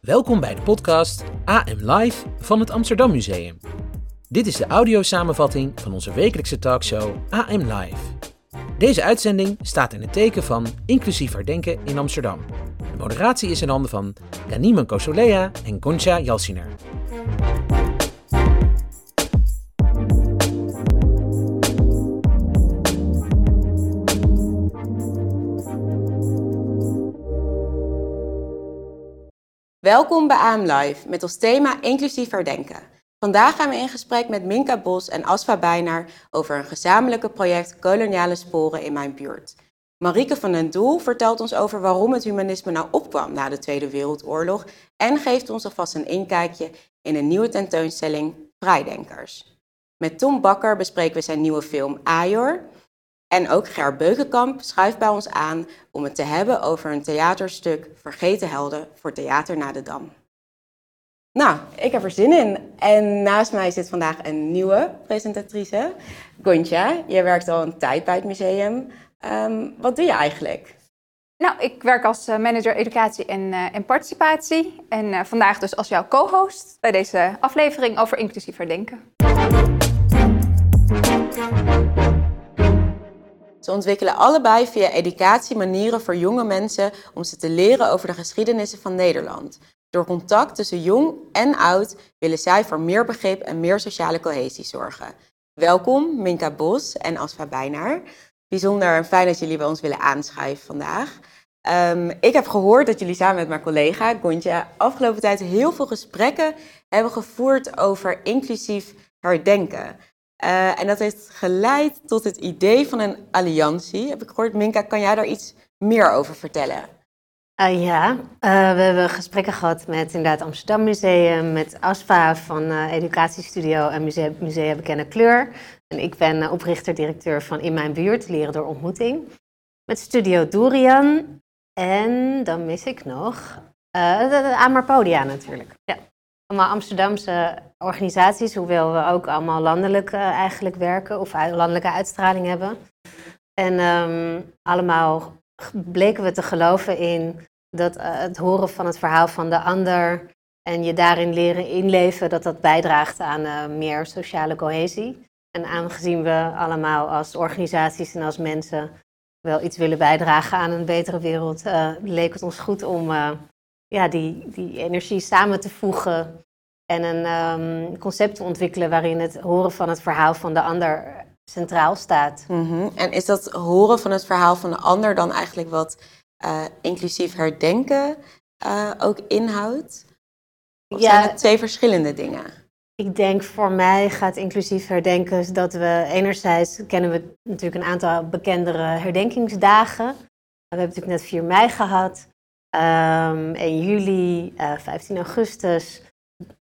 Welkom bij de podcast AM Live van het Amsterdam Museum. Dit is de audiosamenvatting van onze wekelijkse talkshow AM Live. Deze uitzending staat in het teken van inclusief herdenken in Amsterdam. De moderatie is in handen van Ganime Kosolea en Goncha Jalsiner. Welkom bij AM Live met als thema inclusief herdenken. Vandaag gaan we in gesprek met Minka Bos en Asfa Bijnaar over een gezamenlijke project Koloniale Sporen in mijn buurt. Marieke van den Doel vertelt ons over waarom het humanisme nou opkwam na de Tweede Wereldoorlog en geeft ons alvast een inkijkje in een nieuwe tentoonstelling Vrijdenkers. Met Tom Bakker bespreken we zijn nieuwe film Ajor. En ook Ger Beukenkamp schuift bij ons aan om het te hebben over een theaterstuk Vergeten Helden voor Theater na de Dam. Nou, ik heb er zin in. En naast mij zit vandaag een nieuwe presentatrice, Gontja. Je werkt al een tijd bij het museum. Ehm, wat doe je eigenlijk? Nou, ik werk als eh, manager educatie en, uh, en participatie. En uh, vandaag dus als jouw co-host bij deze aflevering over inclusief herdenken. Ze ontwikkelen allebei via educatie manieren voor jonge mensen om ze te leren over de geschiedenissen van Nederland. Door contact tussen jong en oud willen zij voor meer begrip en meer sociale cohesie zorgen. Welkom, Minka Bos en Asfa Bijnaar. Bijzonder fijn dat jullie bij ons willen aanschuiven vandaag. Um, ik heb gehoord dat jullie samen met mijn collega Gontje afgelopen tijd heel veel gesprekken hebben gevoerd over inclusief herdenken. Uh, en dat heeft geleid tot het idee van een alliantie. Heb ik gehoord, Minka, kan jij daar iets meer over vertellen? Uh, ja, uh, we hebben gesprekken gehad met inderdaad Amsterdam Museum, met ASFA van Educatiestudio en Museum, Bekende Kleur. En ik ben oprichter-directeur van In Mijn Buurt, Leren door Ontmoeting. Met Studio Dorian en dan mis ik nog Amarpodia natuurlijk. Ja allemaal Amsterdamse organisaties, hoewel we ook allemaal landelijk uh, eigenlijk werken of landelijke uitstraling hebben. En um, allemaal bleken we te geloven in dat uh, het horen van het verhaal van de ander en je daarin leren inleven, dat dat bijdraagt aan uh, meer sociale cohesie. En aangezien we allemaal als organisaties en als mensen wel iets willen bijdragen aan een betere wereld, leek het ons goed om ja, die, die energie samen te voegen en een um, concept te ontwikkelen waarin het horen van het verhaal van de ander centraal staat. Mm -hmm. En is dat horen van het verhaal van de ander dan eigenlijk wat uh, inclusief herdenken uh, ook inhoudt? Of ja, zijn het twee verschillende dingen? Ik denk voor mij gaat inclusief herdenken dat we enerzijds kennen we natuurlijk een aantal bekendere herdenkingsdagen. We hebben natuurlijk net 4 mei gehad, um, 1 juli, uh, 15 augustus.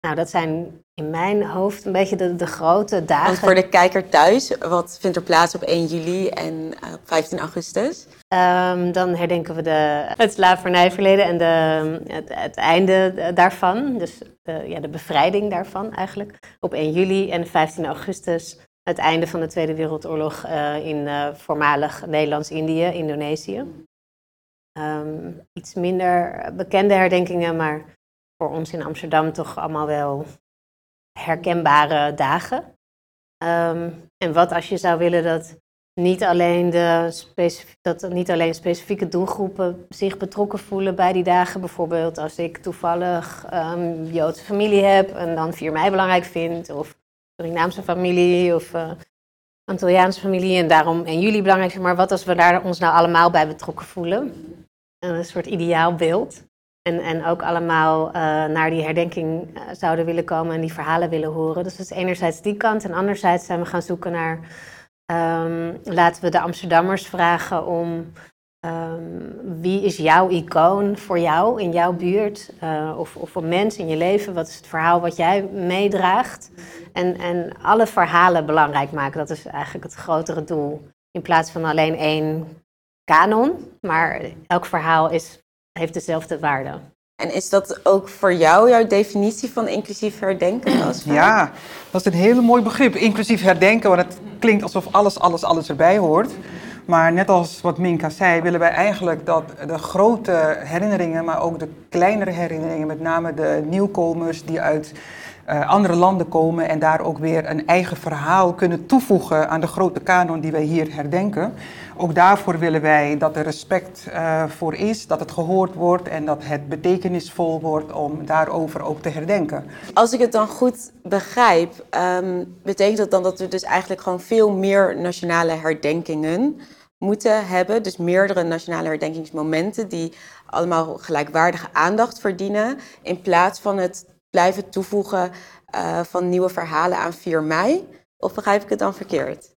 Nou, dat zijn in mijn hoofd een beetje de, de grote dagen. Want voor de kijker thuis, wat vindt er plaats op 1 juli en uh, 15 augustus? Um, dan herdenken we de, het slavernijverleden en de, het, het einde daarvan. Dus de, ja, de bevrijding daarvan eigenlijk. Op 1 juli en 15 augustus het einde van de Tweede Wereldoorlog uh, in voormalig Nederlands-Indië, Indonesië. Um, iets minder bekende herdenkingen, maar voor ons in Amsterdam toch allemaal wel herkenbare dagen. Um, en wat als je zou willen dat niet alleen, de dat niet alleen specifieke doelgroepen zich betrokken voelen bij die dagen. Bijvoorbeeld als ik toevallig um, Joodse familie heb en dan 4 mei belangrijk vind. Of Surinaamse familie of uh, Antilliaanse familie en daarom 1 juli belangrijk. Maar wat als we daar ons nou allemaal bij betrokken voelen? Een soort ideaal beeld. En, en ook allemaal uh, naar die herdenking uh, zouden willen komen en die verhalen willen horen. Dus dat is enerzijds die kant. En anderzijds zijn we gaan zoeken naar. Um, laten we de Amsterdammers vragen om. Um, wie is jouw icoon voor jou in jouw buurt? Uh, of, of een mens in je leven? Wat is het verhaal wat jij meedraagt? En, en alle verhalen belangrijk maken. Dat is eigenlijk het grotere doel. In plaats van alleen één kanon. Maar elk verhaal is heeft dezelfde waarde. En is dat ook voor jou jouw definitie van inclusief herdenken? Als ja, dat is een heel mooi begrip, inclusief herdenken, want het klinkt alsof alles, alles, alles erbij hoort. Maar net als wat Minka zei, willen wij eigenlijk dat de grote herinneringen, maar ook de kleinere herinneringen, met name de nieuwkomers die uit uh, andere landen komen en daar ook weer een eigen verhaal kunnen toevoegen aan de grote kanon die wij hier herdenken. Ook daarvoor willen wij dat er respect uh, voor is, dat het gehoord wordt en dat het betekenisvol wordt om daarover ook te herdenken. Als ik het dan goed begrijp, um, betekent dat dan dat we dus eigenlijk gewoon veel meer nationale herdenkingen moeten hebben. Dus meerdere nationale herdenkingsmomenten die allemaal gelijkwaardige aandacht verdienen. In plaats van het blijven toevoegen uh, van nieuwe verhalen aan 4 mei? Of begrijp ik het dan verkeerd?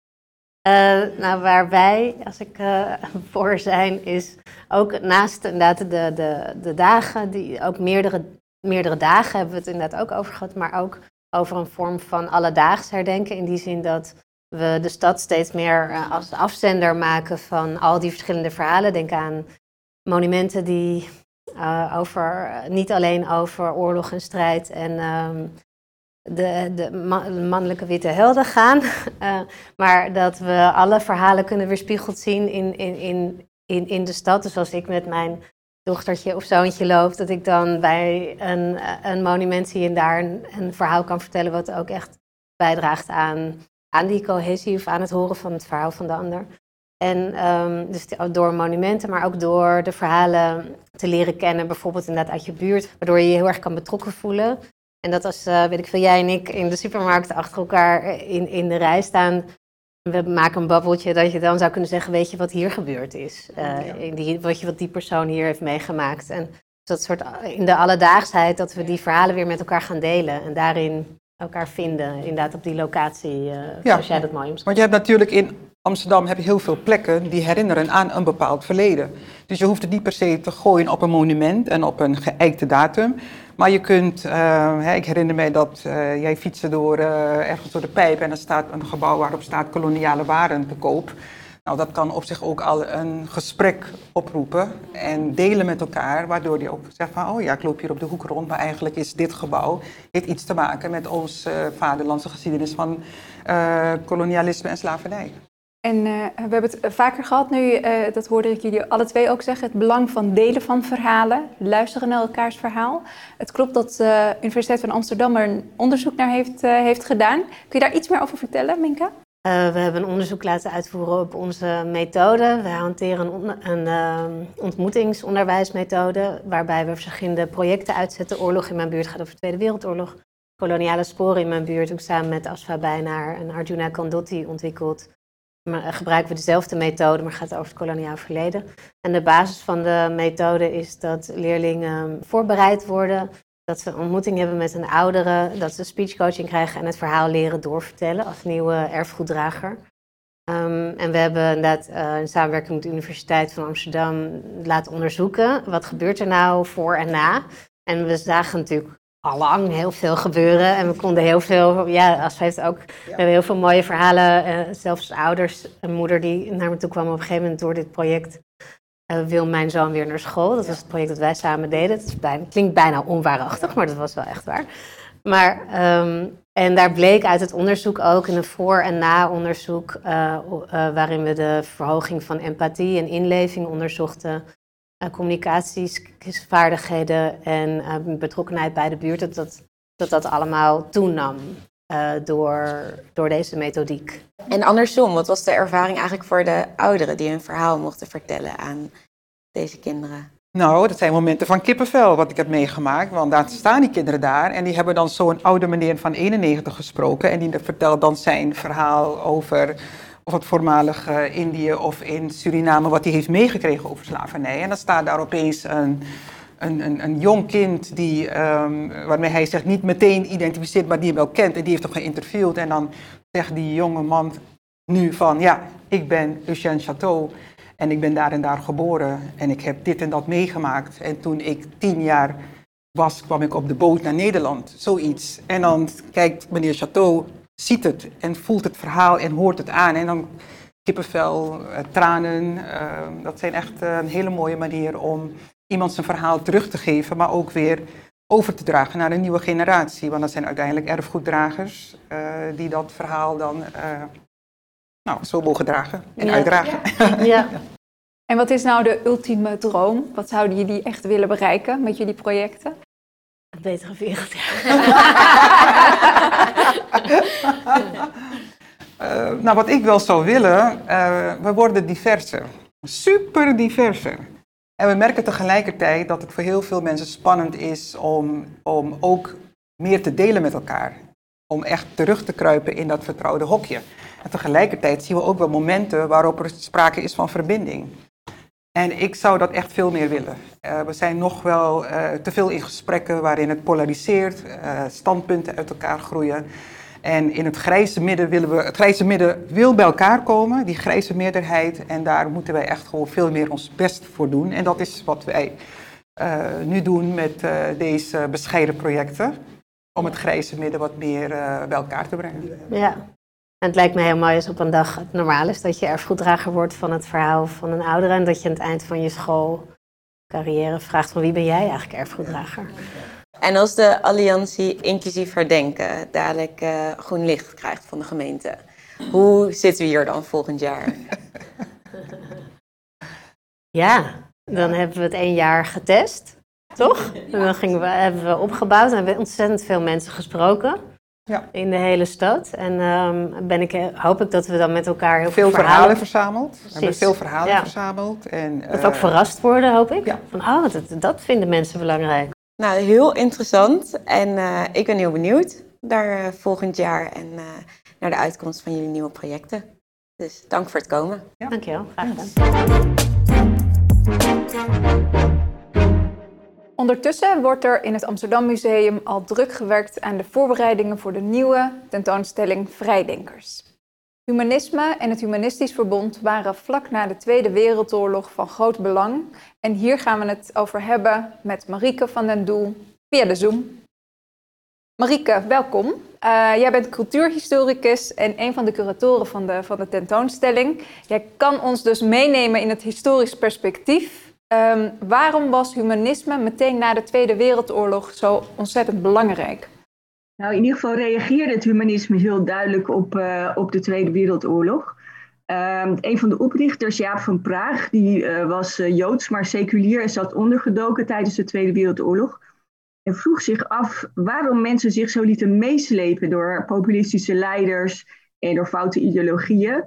Uh, nou, waar wij, als ik uh, voor zijn, is ook naast inderdaad de, de, de dagen, die, ook meerdere, meerdere dagen hebben we het inderdaad ook over gehad, maar ook over een vorm van alledaags herdenken. In die zin dat we de stad steeds meer als afzender maken van al die verschillende verhalen. Denk aan monumenten die uh, over, niet alleen over oorlog en strijd en um, de, de mannelijke witte helden gaan, uh, maar dat we alle verhalen kunnen weerspiegeld zien in, in, in, in, in de stad. Dus als ik met mijn dochtertje of zoontje loop, dat ik dan bij een, een monument zie en daar een, een verhaal kan vertellen wat ook echt bijdraagt aan, aan die cohesie of aan het horen van het verhaal van de ander. En um, dus door monumenten, maar ook door de verhalen te leren kennen, bijvoorbeeld inderdaad uit je buurt, waardoor je je heel erg kan betrokken voelen. En dat als, uh, weet ik veel, jij en ik in de supermarkt achter elkaar eh, in, in de rij staan, we maken een babbeltje, dat je dan zou kunnen zeggen, weet je wat hier gebeurd is? Uh, in die, wat, je, wat die persoon hier heeft meegemaakt. En dat soort, in de alledaagsheid, dat we die verhalen weer met elkaar gaan delen en daarin elkaar vinden, inderdaad op die locatie, uh, ja. zoals jij dat mooi omschrijft. Want je hebt natuurlijk in Amsterdam heb je heel veel plekken die herinneren aan een bepaald verleden. Dus je hoeft het niet per se te gooien op een monument en op een geëikte datum. Maar je kunt, uh, ik herinner mij dat uh, jij fietste door, uh, ergens door de pijp en er staat een gebouw waarop staat koloniale waren te koop. Nou, dat kan op zich ook al een gesprek oproepen en delen met elkaar, waardoor je ook zegt van, oh ja, ik loop hier op de hoek rond, maar eigenlijk is dit gebouw, heeft iets te maken met onze vaderlandse geschiedenis van kolonialisme en slavernij. En uh, we hebben het vaker gehad nu, uh, dat hoorde ik jullie alle twee ook zeggen, het belang van delen van verhalen, luisteren naar elkaars verhaal. Het klopt dat de Universiteit van Amsterdam er een onderzoek naar heeft, heeft gedaan. Kun je daar iets meer over vertellen, Minka? we hebben een onderzoek laten uitvoeren op onze methode. We hanteren een, een ontmoetingsonderwijsmethode, waarbij we verschillende projecten uitzetten. Oorlog in mijn buurt gaat over de Tweede Wereldoorlog. Koloniale sporen in mijn buurt, ook samen met Asfa Bijnaar en Arjuna Kandotti ontwikkeld gebruiken we dezelfde methode, maar gaat over het koloniaal verleden. En de basis van de methode is dat leerlingen voorbereid worden, dat ze een ontmoeting hebben met een oudere, dat ze speechcoaching krijgen en het verhaal leren doorvertellen als nieuwe erfgoeddrager. Um, en we hebben inderdaad uh, in samenwerking met de Universiteit van Amsterdam laten onderzoeken wat gebeurt er nou voor en na. En we zagen natuurlijk allang heel veel gebeuren. En we konden heel veel, ja, als heeft ook, we hebben heel veel mooie verhalen. Uh, zelfs ouders, een moeder die naar me toe kwam op een gegeven moment door dit project. Uh, wil mijn zoon weer naar school? Dat was het project dat wij samen deden. Het bijna, klinkt bijna onwaarachtig, maar dat was wel echt waar. Maar, um, en daar bleek uit het onderzoek ook, in een voor- en na-onderzoek, uh, waarin we de verhoging van empathie en inleving onderzochten, communicatiesvaardigheden en uh, betrokkenheid bij de buurt, dat dat, dat, dat allemaal toenam uh, door, door deze methodiek. En andersom, wat was de ervaring eigenlijk voor de ouderen die hun verhaal mochten vertellen aan deze kinderen? Nou, dat zijn momenten van kippenvel wat ik heb meegemaakt. Want daar staan die kinderen daar en die hebben dan zo'n oude meneer van 91 gesproken. En die vertelt dan zijn verhaal over of het voormalig uh, Indië of in Suriname, wat hij heeft meegekregen over slavernij. En dan staat daar opeens een, een, een, een jong kind die, um, waarmee hij zich niet meteen identificeert, maar die hem wel kent. En die heeft hem geïnterviewd. En dan zegt die jonge man nu van, ja, ik ben Lucien Chateau. En ik ben daar en daar geboren. En ik heb dit en dat meegemaakt. En toen ik tien jaar was, kwam ik op de boot naar Nederland. Zoiets. En dan kijkt meneer Chateau ziet het en voelt het verhaal en hoort het aan. En dan kippenvel, uh, tranen. Uh, dat zijn echt uh, een hele mooie manier om iemand zijn verhaal terug te geven, maar ook weer over te dragen naar een nieuwe generatie. Want dat zijn uiteindelijk erfgoeddragers die dat verhaal dan nou, zo mogen dragen en Ja. uitdragen. Ja. En wat is nou de ultieme droom? Wat zouden jullie echt willen bereiken met jullie projecten? Betere wereld. Ja. Eh, nou, wat ik wel zou willen, eh, we worden diverser. Super diverser. En we merken tegelijkertijd dat het voor heel veel mensen spannend is om, om ook meer te delen met elkaar. Om echt terug te kruipen in dat vertrouwde hokje. En tegelijkertijd zien we ook wel momenten waarop er sprake is van verbinding. En ik zou dat echt veel meer willen. Eh, we zijn nog wel eh, te veel in gesprekken waarin het polariseert, eh, standpunten uit elkaar groeien. En in het grijze midden willen we, het grijze midden wil bij elkaar komen, die grijze meerderheid. En daar moeten wij echt gewoon veel meer ons best voor doen. En dat is wat wij nu doen met deze bescheiden projecten. Om het grijze midden wat meer bij elkaar te brengen. Ja. En het lijkt me heel mooi als op een dag het normaal is dat je erfgoeddrager wordt van het verhaal van een oudere. En dat je aan het eind van je schoolcarrière vraagt van wie ben jij eigenlijk erfgoeddrager? En als de Alliantie Inclusief Herdenken dadelijk eh, groen licht krijgt van de gemeente, hoe zitten we hier dan volgend jaar? Ja, dan hebben we het één jaar getest, toch? En dan gingen we, hebben we opgebouwd en hebben we ontzettend veel mensen gesproken Ja. in de hele stad. En ehm, ben ik, hoop ik dat we dan met elkaar heel Veel verhalen verhalen verzameld. We hebben Precies. veel verhalen Ja. verzameld. En, Dat we ook eh, verrast worden, hoop ik. ja. Van, oh, dat, dat vinden mensen belangrijk. Nou, heel interessant en eh, ik ben heel benieuwd naar eh, volgend jaar en eh, naar de uitkomst van jullie nieuwe projecten. Dus dank voor het komen. Ja. Dankjewel, graag gedaan. Ondertussen wordt er in het Amsterdam Museum al druk gewerkt aan de voorbereidingen voor de nieuwe tentoonstelling Vrijdenkers. Humanisme en het Humanistisch Verbond waren vlak na de Tweede Wereldoorlog van groot belang. En hier gaan we het over hebben met Marieke van den Doel via de Zoom. Marieke, welkom. Eh, jij bent cultuurhistoricus en een van de curatoren van de, van de tentoonstelling. Jij kan ons dus meenemen in het historisch perspectief. Ehm, waarom was humanisme meteen na de Tweede Wereldoorlog zo ontzettend belangrijk? Nou, in ieder geval reageerde het humanisme heel duidelijk op, eh, op de Tweede Wereldoorlog. Ehm, een van de oprichters, Jaap van Praag, die eh, was eh, Joods, maar seculier en zat ondergedoken tijdens de Tweede Wereldoorlog. En vroeg zich af waarom mensen zich zo lieten meeslepen door populistische leiders en door foute ideologieën.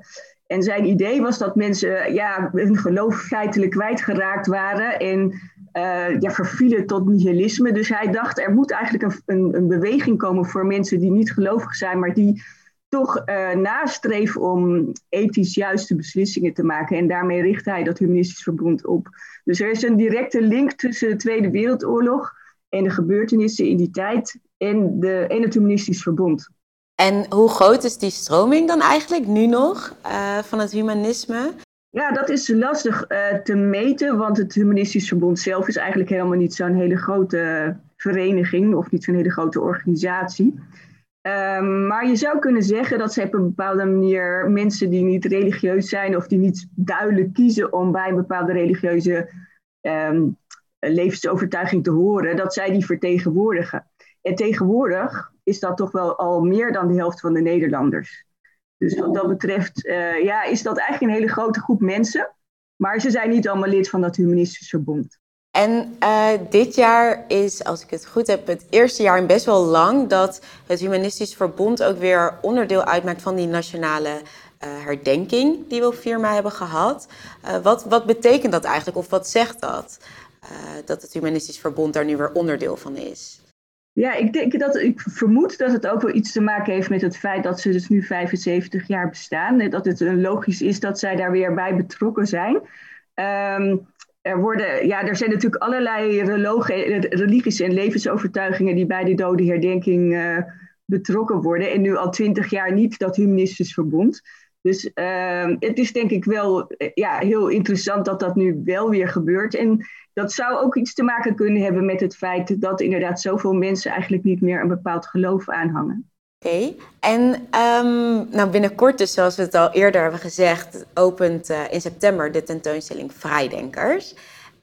En zijn idee was dat mensen ja, hun geloof feitelijk kwijtgeraakt waren en eh, ja, vervielen tot nihilisme. Dus hij dacht, er moet eigenlijk een, een, een beweging komen voor mensen die niet gelovig zijn, maar die toch eh, nastreven om ethisch juiste beslissingen te maken. En daarmee richt hij dat humanistisch verbond op. Dus er is een directe link tussen de Tweede Wereldoorlog en de gebeurtenissen in die tijd en, de, en het humanistisch verbond. En hoe groot is die stroming dan eigenlijk nu nog eh, van het humanisme? Ja, dat is lastig eh, te meten, want het Humanistisch Verbond zelf is eigenlijk helemaal niet zo'n hele grote vereniging of niet zo'n hele grote organisatie. Ehm, maar je zou kunnen zeggen dat ze op een bepaalde manier mensen die niet religieus zijn of die niet duidelijk kiezen om bij een bepaalde religieuze ehm, levensovertuiging te horen, dat zij die vertegenwoordigen. En tegenwoordig is dat toch wel al meer dan de helft van de Nederlanders. Dus wat dat betreft eh, ja, is dat eigenlijk een hele grote groep mensen. Maar ze zijn niet allemaal lid van dat humanistisch verbond. En eh, dit jaar is, als ik het goed heb, het eerste jaar in best wel lang dat het Humanistisch Verbond ook weer onderdeel uitmaakt van die nationale eh, herdenking die we op 4 mei hebben gehad. Eh, wat, wat betekent dat eigenlijk, of wat zegt dat? dat het Humanistisch Verbond daar nu weer onderdeel van is. Ja, ik, denk dat, ik vermoed dat het ook wel iets te maken heeft met het feit dat ze dus nu 75 jaar bestaan. En dat het eh, logisch is dat zij daar weer bij betrokken zijn. Ehm, er, worden, ja, er zijn natuurlijk allerlei religies en levensovertuigingen die bij de dode herdenking eh, betrokken worden. En nu al 20 jaar niet dat humanistisch verbond. Dus ehm, het is denk ik wel eh, ja, heel interessant dat dat nu wel weer gebeurt. En dat zou ook iets te maken kunnen hebben met het feit dat inderdaad zoveel mensen eigenlijk niet meer een bepaald geloof aanhangen. Oké, en ehm, nou binnenkort dus, zoals we het al eerder hebben gezegd, opent eh, in september de tentoonstelling Vrijdenkers.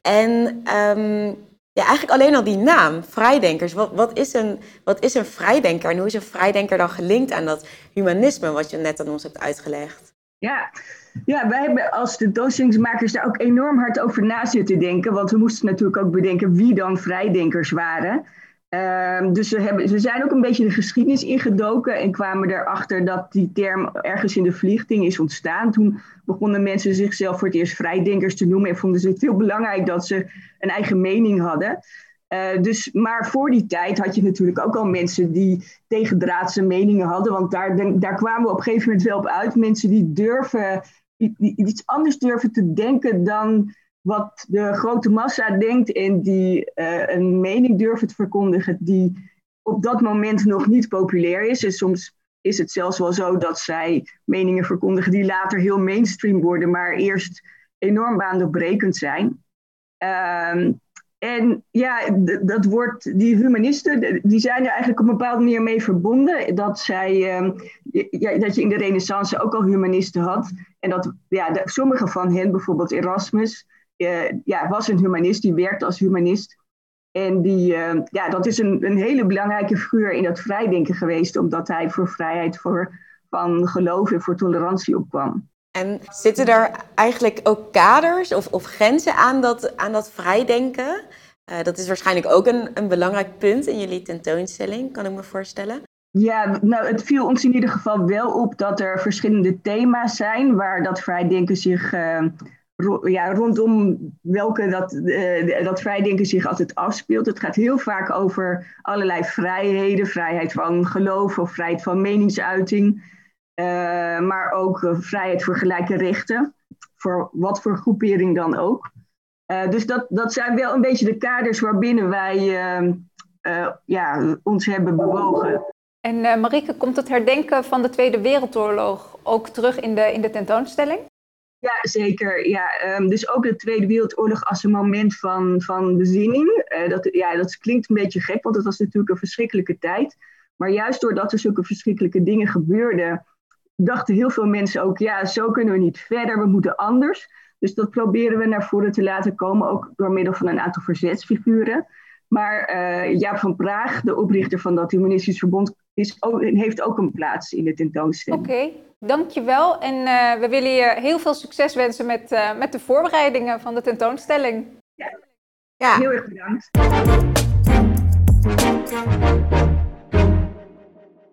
En ehm, ja, eigenlijk alleen al die naam, Vrijdenkers. Wat, wat, is een, wat is een vrijdenker en hoe is een vrijdenker dan gelinkt aan dat humanisme wat je net aan ons hebt uitgelegd? Ja. ja, wij hebben als tentoonstellingsmakers daar ook enorm hard over na zitten denken. Want we moesten natuurlijk ook bedenken wie dan vrijdenkers waren. Ehm, dus we, hebben, we zijn ook een beetje de geschiedenis ingedoken en kwamen erachter dat die term ergens in de vliegting is ontstaan. Toen begonnen mensen zichzelf voor het eerst vrijdenkers te noemen en vonden ze het heel belangrijk dat ze een eigen mening hadden. Uh, dus, maar voor die tijd had je natuurlijk ook al mensen die tegendraadse meningen hadden, want daar, daar kwamen we op een gegeven moment wel op uit. Mensen die durven, iets anders durven te denken dan wat de grote massa denkt en die uh, een mening durven te verkondigen die op dat moment nog niet populair is. En soms is het zelfs wel zo dat zij meningen verkondigen die later heel mainstream worden, maar eerst enorm baandoorbrekend zijn. Uh, en ja, dat wordt, die humanisten, die zijn er eigenlijk op een bepaalde manier mee verbonden. Dat, zij, ja, dat je in de renaissance ook al humanisten had. En dat ja, sommige van hen, bijvoorbeeld Erasmus, uh, ja, was een humanist, die werkte als humanist. En die, uh, ja, dat is een, een hele belangrijke figuur in dat vrijdenken geweest, omdat hij voor vrijheid voor, van geloof en voor tolerantie opkwam. En zitten er eigenlijk ook kaders of, of grenzen aan dat, aan dat vrijdenken? Uh, dat is waarschijnlijk ook een, een belangrijk punt in jullie tentoonstelling, kan ik me voorstellen. Ja, nou, het viel ons in ieder geval wel op dat er verschillende thema's zijn waar dat vrijdenken zich uh, ja, rondom welke dat, uh, dat vrijdenken zich altijd afspeelt. Het gaat heel vaak over allerlei vrijheden, vrijheid van geloof of vrijheid van meningsuiting, uh, maar ook uh, vrijheid voor gelijke rechten, voor wat voor groepering dan ook. dus dat, dat zijn wel een beetje de kaders waarbinnen wij ja, ons hebben bewogen. En Marieke, komt het herdenken van de Tweede Wereldoorlog ook terug in de, in de tentoonstelling? Ja, zeker. Ja, um, dus ook de Tweede Wereldoorlog als een moment van, van bezinning. Dat, ja, dat klinkt een beetje gek, want het was natuurlijk een verschrikkelijke tijd. Maar juist doordat er zulke verschrikkelijke dingen gebeurden, dachten heel veel mensen ook, ja, zo kunnen we niet verder, we moeten anders. Dus dat proberen we naar voren te laten komen, ook door middel van een aantal verzetsfiguren. Maar uh, Jaap van Praag, de oprichter van dat Humanistisch Verbond, is ook, heeft ook een plaats in de tentoonstelling. Oké, okay, dankjewel. En uh, we willen je heel veel succes wensen met, uh, met de voorbereidingen van de tentoonstelling. Ja, ja. heel erg bedankt.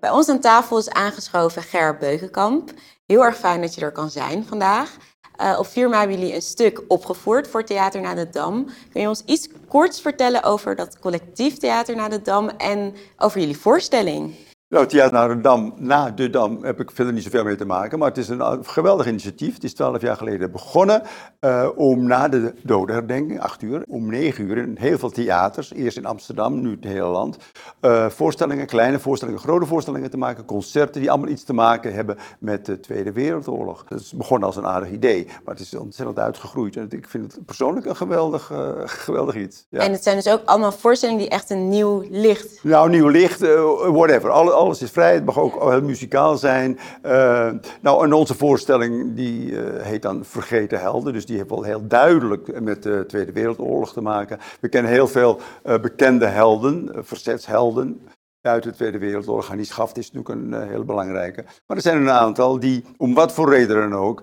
Bij ons aan tafel is aangeschoven Ger Beukenkamp. Heel erg fijn dat je er kan zijn vandaag. Uh, op 4 mei hebben jullie een stuk opgevoerd voor Theater na de Dam. Kun je ons iets korts vertellen over dat collectief Theater na de Dam en over jullie voorstelling? Nou, Theater naar de Dam, na de Dam, heb ik verder niet zoveel mee te maken. Maar het is een geweldig initiatief. Het is twaalf jaar geleden begonnen uh, om na de dodenherdenking, acht uur, om negen uur in heel veel theaters, eerst in Amsterdam, nu het hele land, uh, voorstellingen, kleine voorstellingen, grote voorstellingen te maken, concerten die allemaal iets te maken hebben met de Tweede Wereldoorlog. Het is begonnen als een aardig idee, maar het is ontzettend uitgegroeid. En ik vind het persoonlijk een geweldig, uh, geweldig iets. Ja. En het zijn dus ook allemaal voorstellingen die echt een nieuw licht... Nou, nieuw licht, whatever. Alle, alles is vrij, het mag ook heel muzikaal zijn. Uh, nou, en onze voorstelling die uh, heet dan Vergeten Helden, dus die heeft wel heel duidelijk met de Tweede Wereldoorlog te maken. We kennen heel veel uh, bekende helden, verzetshelden uit de Tweede Wereldoorlog. Hannie Schaft is natuurlijk een hele belangrijke. Maar er zijn een aantal die, om wat voor reden dan ook,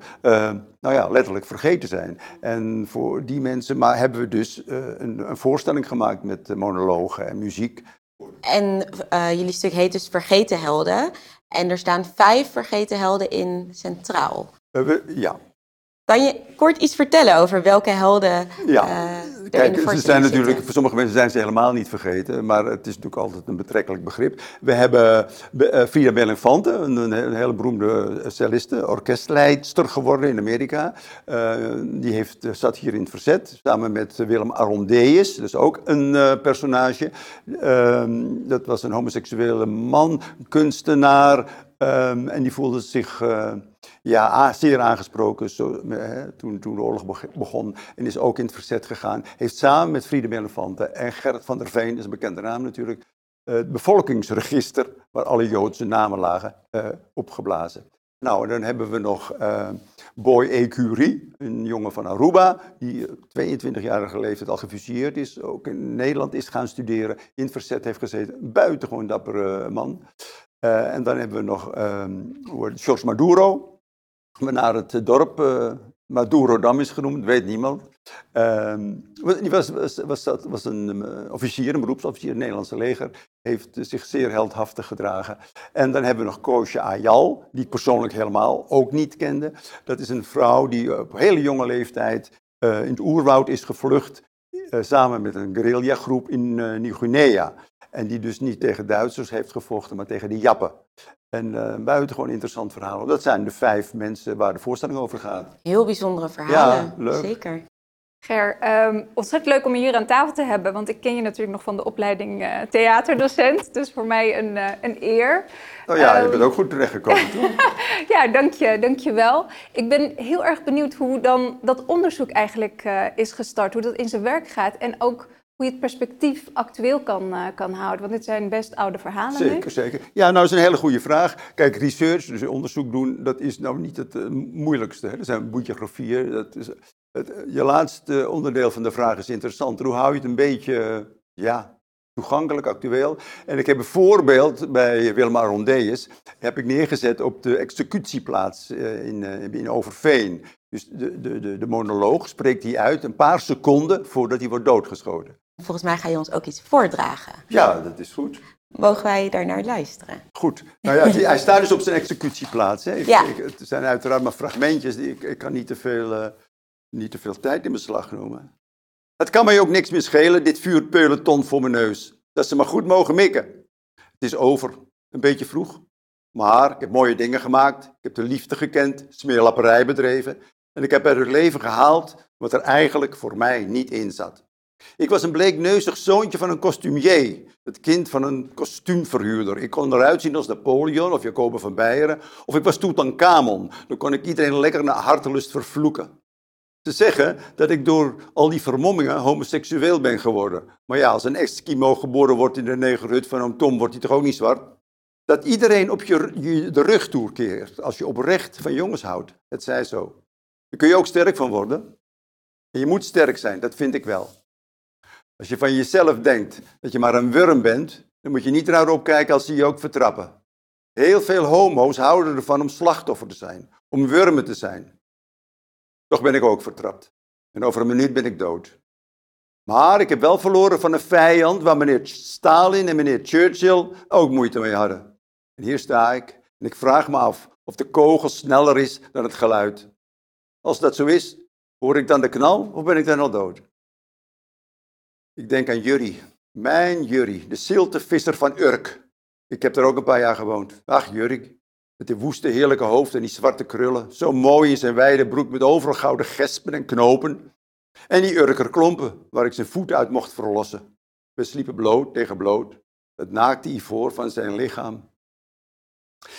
nou ja, letterlijk vergeten zijn. En voor die mensen maar hebben we dus een, een voorstelling gemaakt met monologen en muziek. En uh, jullie stuk heet dus Vergeten Helden. En er staan vijf vergeten helden in centraal. We, ja. Kan je kort iets vertellen over welke helden ja. Uh, Kijk, ze zijn natuurlijk, voor sommige mensen zijn ze helemaal niet vergeten, maar het is natuurlijk altijd een betrekkelijk begrip. We hebben uh, Frida Belinfante, een, een, hele beroemde celliste, orkestleidster geworden in Amerika. Uh, die heeft, zat hier in het verzet, samen met Willem Arondeus, dus ook een personage. Ehm, dat was een homoseksuele man, kunstenaar, um, en die voelde zich ja, zeer aangesproken zo, hè, toen, toen de oorlog begon. En is ook in het verzet gegaan. Heeft samen met Friede Melefante en Gerrit van der Veen, is een bekende naam natuurlijk, het bevolkingsregister, waar alle Joodse namen lagen, uh, opgeblazen. Nou, en dan hebben we nog uh, Boy Ecurie, een jongen van Aruba, die 22-jarige leeftijd al gefusilleerd is, ook in Nederland is gaan studeren, in het verzet heeft gezeten. Buitengewoon dappere man. En dan hebben we nog um, George Maduro, naar het dorp uh, Madurodam is genoemd, weet niemand. Uh, die was, was, was, was een uh, officier, een beroepsofficier het Nederlandse leger. Heeft zich zeer heldhaftig gedragen. En dan hebben we nog Koosje Ayal, die ik persoonlijk helemaal ook niet kende. Dat is een vrouw die op hele jonge leeftijd uh, in het oerwoud is gevlucht. samen met een guerrillagroep in Nieuw-Guinea. En die dus niet tegen Duitsers heeft gevochten, maar tegen de Jappen. En uh, buitengewoon interessant verhaal. Dat zijn de vijf mensen waar de voorstelling over gaat. Heel bijzondere verhalen. Ja, leuk. Zeker. Ger, um, ontzettend leuk om je hier aan tafel te hebben, want ik ken je natuurlijk nog van de opleiding uh, theaterdocent. Dus voor mij een, uh, een eer. Oh ja, um, je bent ook goed terechtgekomen, toch? ja, dank je, dank je wel. Ik ben heel erg benieuwd hoe dan dat onderzoek eigenlijk uh, is gestart, hoe dat in zijn werk gaat en ook hoe je het perspectief actueel kan, uh, kan houden? Want dit zijn best oude verhalen Zeker, zeker. Ja, nou dat is een hele goede vraag. Kijk, research, dus onderzoek doen, dat is nou niet het uh, moeilijkste. Hè. Er zijn boetjegrafieën. Dat is, het, je laatste onderdeel van de vraag is interessant. Hoe hou je het een beetje, ja, toegankelijk, actueel? En ik heb een voorbeeld bij Willem Arondeus, heb ik neergezet op de executieplaats in, in Overveen. Dus de, de, de monoloog spreekt hij uit een paar seconden voordat hij wordt doodgeschoten. Volgens mij ga je ons ook iets voordragen. Ja, dat is goed. Mogen wij daar naar luisteren? Goed. Nou ja, hij staat dus op zijn executieplaats. Hè. Ik, Ja. ik- het zijn uiteraard maar fragmentjes. Die, ik, ik kan niet te, veel, eh, niet te veel tijd in beslag nemen. Het kan mij ook niks meer schelen, dit vuurpeloton voor mijn neus. Dat ze maar goed mogen mikken. Het is over. Een beetje vroeg. Maar ik heb mooie dingen gemaakt. Ik heb de liefde gekend, smeerlapperij bedreven. En ik heb uit het leven gehaald wat er eigenlijk voor mij niet in zat. Ik was een bleekneuzig zoontje van een kostumier, het kind van een kostuumverhuurder. Ik kon eruit zien als Napoleon of Jacobe van Beieren, of ik was Tutankhamon. Dan kon ik iedereen lekker naar hartelust vervloeken. Ze zeggen dat ik door al die vermommingen homoseksueel ben geworden. Maar ja, als een Eskimo geboren wordt in de negerhut van oom Tom, wordt hij toch ook niet zwart? Dat iedereen op je, je de rug toekeert als je oprecht van jongens houdt. Het zij zo. Daar kun je ook sterk van worden. En je moet sterk zijn, dat vind ik wel. Als je van jezelf denkt dat je maar een worm bent, dan moet je niet raar opkijken als ze je ook vertrappen. Heel veel homo's houden ervan om slachtoffer te zijn, om wurmen te zijn. Toch ben ik ook vertrapt. En over een minuut ben ik dood. Maar ik heb wel verloren van een vijand waar meneer Stalin en meneer Churchill ook moeite mee hadden. En hier sta ik en ik vraag me af of de kogel sneller is dan het geluid. Als dat zo is, hoor ik dan de knal of ben ik dan al dood? Ik denk aan Jurrie, mijn Jurrie, de ziltevisser van Urk. Ik heb daar ook een paar jaar gewoond. Ach, Jurrie, met die woeste heerlijke hoofd en die zwarte krullen. Zo mooi in zijn wijde broek met overal gouden gespen en knopen. En die Urker klompen, waar ik zijn voet uit mocht verlossen. We sliepen bloot tegen bloot, het naakte ivoor van zijn lichaam.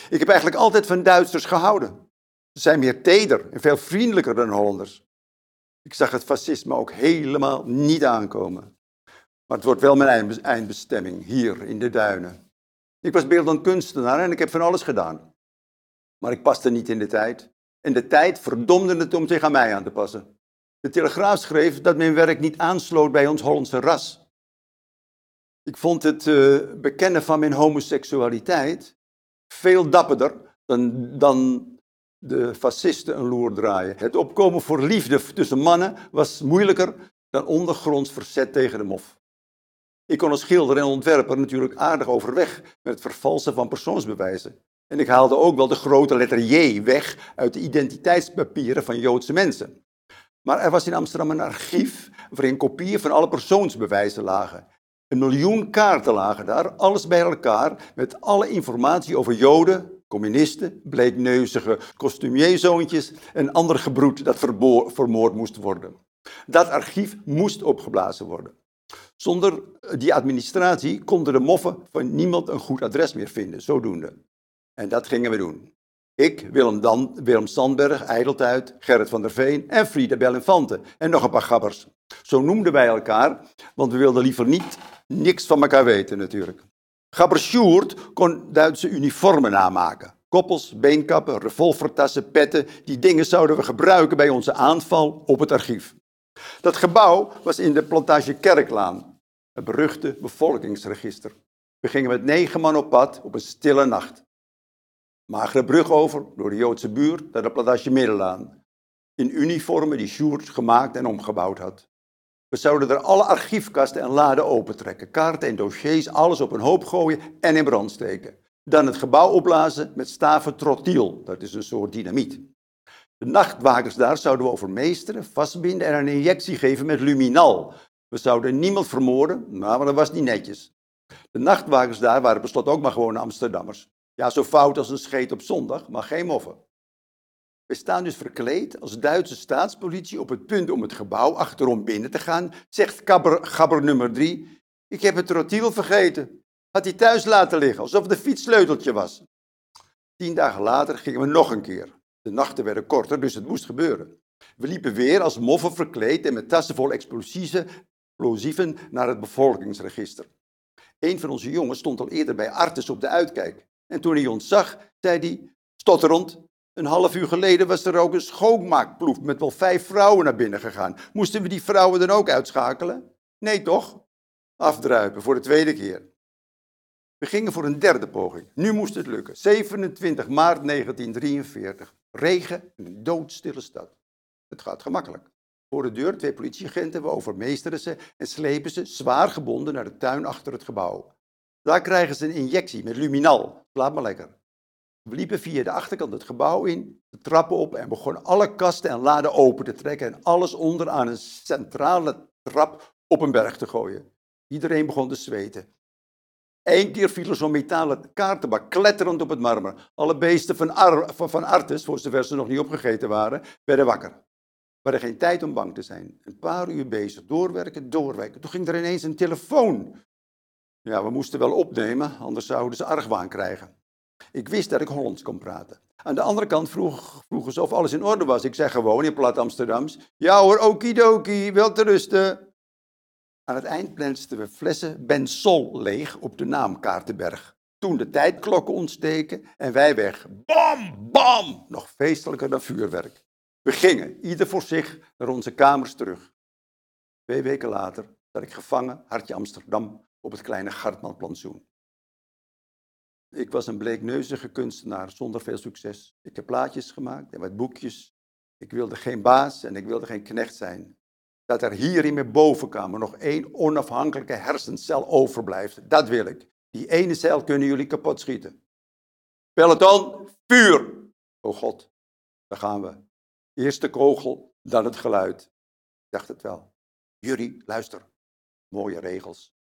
Ik heb eigenlijk altijd van Duitsers gehouden. Ze zijn meer teder en veel vriendelijker dan Hollanders. Ik zag het fascisme ook helemaal niet aankomen. Maar het wordt wel mijn eind- eindbestemming, hier in de duinen. Ik was beeldend kunstenaar en ik heb van alles gedaan. Maar ik paste niet in de tijd. En de tijd verdomde het om zich aan mij aan te passen. De Telegraaf schreef dat mijn werk niet aansloot bij ons Hollandse ras. Ik vond het eh, bekennen van mijn homoseksualiteit veel dapperder dan, dan de fascisten een loer draaien. Het opkomen voor liefde tussen mannen was moeilijker dan ondergronds verzet tegen de mof. Ik kon als schilder en ontwerper natuurlijk aardig overweg met het vervalsen van persoonsbewijzen. En ik haalde ook wel de grote letter J weg uit de identiteitspapieren van Joodse mensen. Maar er was in Amsterdam een archief waarin kopieën van alle persoonsbewijzen lagen. Een miljoen kaarten lagen daar, alles bij elkaar, met alle informatie over Joden, communisten, bleekneuzige kostumierzoontjes en ander gebroed dat vermoord moest worden. Dat archief moest opgeblazen worden. Zonder die administratie konden de moffen van niemand een goed adres meer vinden, zodoende. En dat gingen we doen. Ik, Willem, Dan, Willem Sandberg, Eideltuit, Gerrit van der Veen en Frida Belinfante. En nog een paar gabbers. Zo noemden wij elkaar, want we wilden liever niet niks van elkaar weten natuurlijk. Gabber Sjoerd kon Duitse uniformen namaken. Koppels, beenkappen, revolvertassen, petten. Die dingen zouden we gebruiken bij onze aanval op het archief. Dat gebouw was in de plantage Kerklaan, het beruchte bevolkingsregister. We gingen met negen man op pad op een stille nacht. Magere brug over, door de Joodse buurt, naar de Plantage Middelaan. In uniformen die Sjoerd gemaakt en omgebouwd had. We zouden er alle archiefkasten en laden opentrekken, kaarten en dossiers, alles op een hoop gooien en in brand steken. Dan het gebouw opblazen met staven trotiel, dat is een soort dynamiet. De nachtwakers daar zouden we overmeesteren, vastbinden en een injectie geven met luminal. We zouden niemand vermoorden, maar dat was niet netjes. De nachtwakers daar waren beslot ook maar gewoon Amsterdammers. Ja, zo fout als een scheet op zondag, maar geen moffen. We staan dus verkleed als Duitse staatspolitie op het punt om het gebouw achterom binnen te gaan, zegt gabber, nummer drie. Ik heb het trotiel vergeten. Had hij thuis laten liggen, alsof het een fietssleuteltje was. Tien dagen later gingen we nog een keer. De nachten werden korter, dus het moest gebeuren. We liepen weer als moffen verkleed en met tassen vol explosieven naar het bevolkingsregister. Een van onze jongens stond al eerder bij Artes op de uitkijk. En toen hij ons zag, zei hij, stotterend, een half uur geleden was er ook een schoonmaakploeg met wel vijf vrouwen naar binnen gegaan. Moesten we die vrouwen dan ook uitschakelen? Nee toch? Afdruipen voor de tweede keer. We gingen voor een derde poging. Nu moest het lukken. 27 maart 1943. Regen in een doodstille stad. Het gaat gemakkelijk. Voor de deur twee politieagenten, we overmeesteren ze en slepen ze zwaar gebonden naar de tuin achter het gebouw. Daar krijgen ze een injectie met luminal. Slaap maar lekker. We liepen via de achterkant het gebouw in, de trappen op en begonnen alle kasten en laden open te trekken en alles onder aan een centrale trap op een berg te gooien. Iedereen begon te zweten. Eén keer viel er zo'n metalen kaartenbak kletterend op het marmer. Alle beesten van, Ar van Artes, voor zover ze nog niet opgegeten waren, werden wakker. We hadden geen tijd om bang te zijn. Een paar uur bezig, doorwerken, doorwerken. Toen ging er ineens een telefoon. Ja, we moesten wel opnemen, anders zouden ze argwaan krijgen. Ik wist dat ik Hollands kon praten. Aan de andere kant vroeg, vroegen ze of alles in orde was. Ik zei gewoon in plat Amsterdams, ja hoor, okidoki, wel te rusten. Aan het eind plensten we flessen Bensol leeg op de naamkaartenberg. Toen de tijdklokken ontsteken en wij weg. Bam, bam! Nog feestelijker dan vuurwerk. We gingen, ieder voor zich, naar onze kamers terug. Twee weken later zat ik gevangen, hartje Amsterdam, op het kleine Gartmanplantsoen. Ik was een bleekneuzige kunstenaar zonder veel succes. Ik heb plaatjes gemaakt en wat boekjes. Ik wilde geen baas en ik wilde geen knecht zijn. Dat er hier in mijn bovenkamer nog één onafhankelijke hersencel overblijft, dat wil ik. Die ene cel kunnen jullie kapot schieten. Peloton, vuur! Oh God, daar gaan we. Eerst de kogel, dan het geluid. Ik dacht het wel. Jullie, luister. Mooie regels.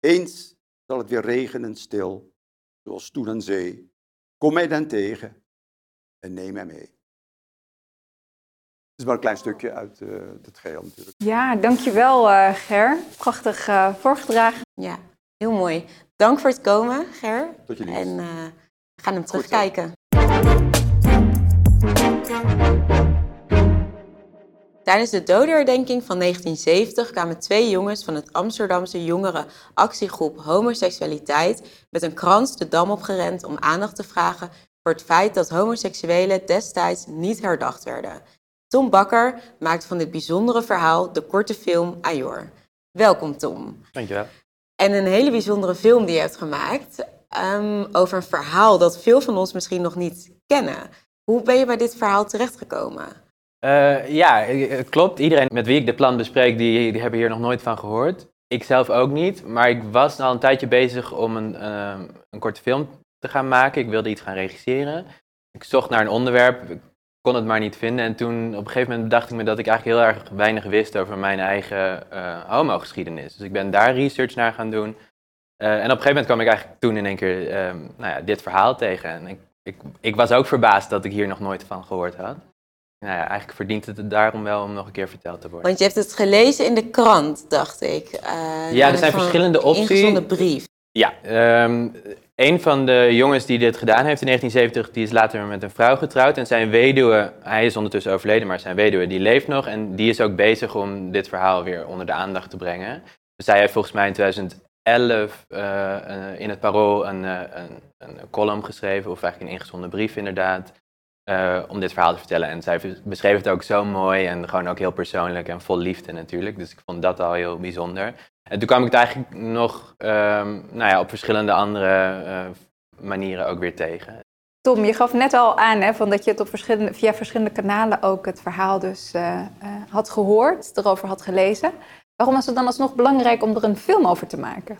Eens zal het weer regenen stil zoals toen aan zee. Kom mij dan tegen en neem mij mee. Het is maar een klein stukje uit uh, het geheel natuurlijk. Ja, dankjewel uh, Ger. Prachtig uh, voorgedragen. Ja, heel mooi. Dank voor het komen, Ger. Tot je dienst. En we gaan hem terugkijken. Tijdens de dodenherdenking van 1970 kwamen twee jongens van het Amsterdamse jongeren actiegroep Homoseksualiteit met een krans de dam opgerend om aandacht te vragen voor het feit dat homoseksuelen destijds niet herdacht werden. Tom Bakker maakt van dit bijzondere verhaal de korte film Ajor. Welkom Tom. Dankjewel. En een hele bijzondere film die je hebt gemaakt um, over een verhaal dat veel van ons misschien nog niet kennen. Hoe ben je bij dit verhaal terechtgekomen? Uh, ja, het klopt. Iedereen met wie ik de plan bespreek, die, die hebben hier nog nooit van gehoord. Ik zelf ook niet, maar ik was al een tijdje bezig om een, uh, een korte film te gaan maken. Ik wilde iets gaan regisseren. Ik zocht naar een onderwerp, ik kon het maar niet vinden. En toen op een gegeven moment bedacht ik me dat ik eigenlijk heel erg weinig wist over mijn eigen uh, homogeschiedenis. Dus ik ben daar research naar gaan doen. en op een gegeven moment kwam ik eigenlijk toen in één keer ehm, nou ja, dit verhaal tegen. En ik, ik, ik was ook verbaasd dat ik hier nog nooit van gehoord had nou ja, eigenlijk verdient het daarom wel om nog een keer verteld te worden. Want je hebt het gelezen in de krant, dacht ik. Uh, ja, er zijn verschillende opties. Een brief. Ja, um, een van de jongens die dit gedaan heeft in 1970, die is later met een vrouw getrouwd. En zijn weduwe, hij is ondertussen overleden, maar zijn weduwe die leeft nog. En die is ook bezig om dit verhaal weer onder de aandacht te brengen. Hij heeft volgens mij in 2011 uh, in het Parool een, uh, een, een column geschreven, of eigenlijk een ingezonden brief inderdaad. Uh, om dit verhaal te vertellen. En zij beschreef het ook zo mooi en gewoon ook heel persoonlijk en vol liefde natuurlijk. Dus ik vond dat al heel bijzonder. En toen kwam ik het eigenlijk nog um, nou ja, op verschillende andere uh, manieren ook weer tegen. Tom, je gaf net al aan hè, van dat je het op verschillende, via verschillende kanalen ook het verhaal dus uh, had gehoord, erover had gelezen. Waarom was het dan alsnog belangrijk om er een film over te maken?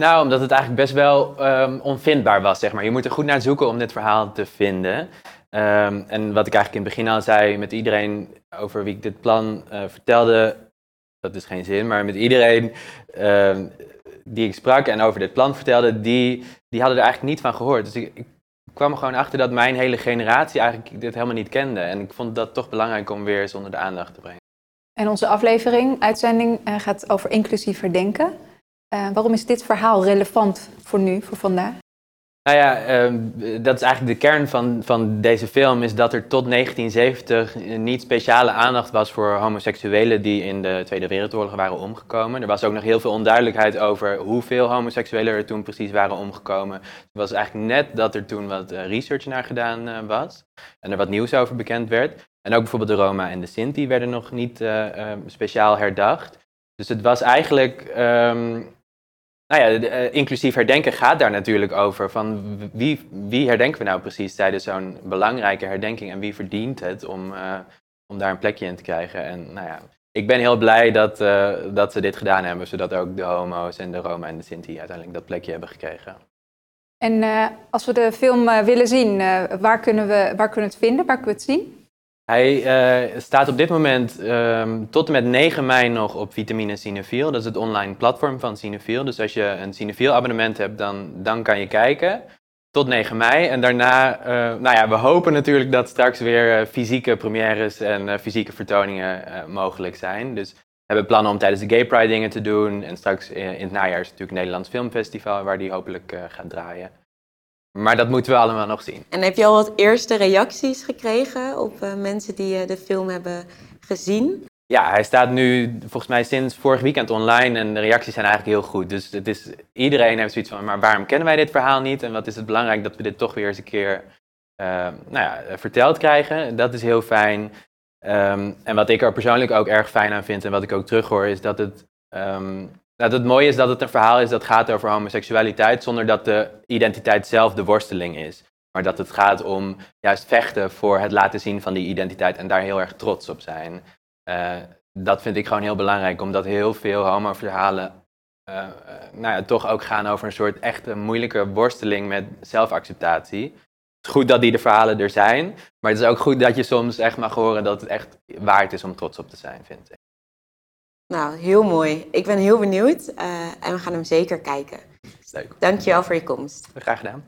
Nou, omdat het eigenlijk best wel um, onvindbaar was, zeg maar. Je moet er goed naar zoeken om dit verhaal te vinden. Um, en wat ik eigenlijk in het begin al zei, met iedereen over wie ik dit plan uh, vertelde, dat is geen zin, maar met iedereen uh, die ik sprak en over dit plan vertelde, die, die hadden er eigenlijk niet van gehoord. Dus ik, kwam er gewoon achter dat mijn hele generatie eigenlijk dit helemaal niet kende. En ik vond dat toch belangrijk om weer eens onder de aandacht te brengen. En onze aflevering, uitzending, uh, gaat over inclusief denken. Uh, waarom is dit verhaal relevant voor nu, voor vandaag? Nou ja, um, dat is eigenlijk de kern van, van deze film, is dat er tot 1970 niet speciale aandacht was voor homoseksuelen die in de Tweede Wereldoorlog waren omgekomen. Er was ook nog heel veel onduidelijkheid over hoeveel homoseksuelen er toen precies waren omgekomen. Het was eigenlijk net dat er toen wat uh, research naar gedaan uh, was en er wat nieuws over bekend werd. En ook bijvoorbeeld de Roma en de Sinti werden nog niet uh, speciaal herdacht. Dus het was eigenlijk um, nou ja, de, uh, inclusief herdenken gaat daar natuurlijk over. Van wie, wie herdenken we nou precies tijdens zo'n belangrijke herdenking en wie verdient het om, uh, om daar een plekje in te krijgen? En nou ja, ik ben heel blij dat, uh, dat ze dit gedaan hebben, zodat ook de homo's en de Roma en de Sinti uiteindelijk dat plekje hebben gekregen. En als we de film willen zien, waar, kunnen we, waar kunnen we het vinden? Waar kunnen we het zien? Hij uh, staat op dit moment um, tot en met 9 mei nog op Vitamine Cinefiel. Dat is het online platform van Cinefiel. Dus als je een Cinefiel abonnement hebt, dan, dan kan je kijken. Tot 9 mei. En daarna, uh, nou ja, we hopen natuurlijk dat straks weer uh, fysieke premières en fysieke vertoningen mogelijk zijn. Dus we hebben plannen om tijdens de Gay Pride dingen te doen. En straks in het najaar is natuurlijk een Nederlands Filmfestival waar die hopelijk gaat draaien. Maar dat moeten we allemaal nog zien. En heb je al wat eerste reacties gekregen op uh, mensen die uh, de film hebben gezien? Ja, hij staat nu volgens mij sinds vorig weekend online en de reacties zijn eigenlijk heel goed. Dus het is, iedereen heeft zoiets van, maar waarom kennen wij dit verhaal niet? En wat is het belangrijk dat we dit toch weer eens een keer uh, nou ja, verteld krijgen? Dat is heel fijn. Um, en wat ik er persoonlijk ook erg fijn aan vind en wat ik ook terughoor, is dat het um, nou, het mooie is dat het een verhaal is dat gaat over homoseksualiteit zonder dat de identiteit zelf de worsteling is. Maar dat het gaat om juist vechten voor het laten zien van die identiteit en daar heel erg trots op zijn. Uh, dat vind ik gewoon heel belangrijk, omdat heel veel homo-verhalen uh, uh, nou ja, toch ook gaan over een soort echte moeilijke worsteling met zelfacceptatie. Het is goed dat die de verhalen er zijn, maar het is ook goed dat je soms echt mag horen dat het echt waard is om trots op te zijn, vind ik. Nou, heel mooi. Ik ben heel benieuwd uh, en we gaan hem zeker kijken. Leuk. Dankjewel voor je komst. Graag gedaan.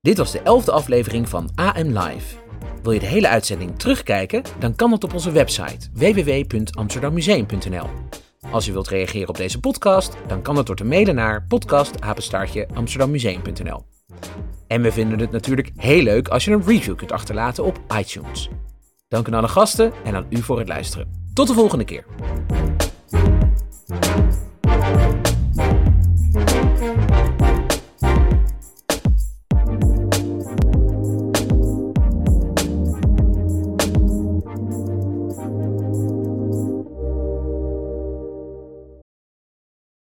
Dit was de elfde aflevering van AM Live. Wil je de hele uitzending terugkijken? Dan kan dat op onze website www.amsterdammuseum.nl. Als je wilt reageren op deze podcast, dan kan dat door te mailen naar podcastapenstaartjeamsterdammuseum.nl. En we vinden het natuurlijk heel leuk als je een review kunt achterlaten op iTunes. Dank aan alle gasten en aan u voor het luisteren. Tot de volgende keer.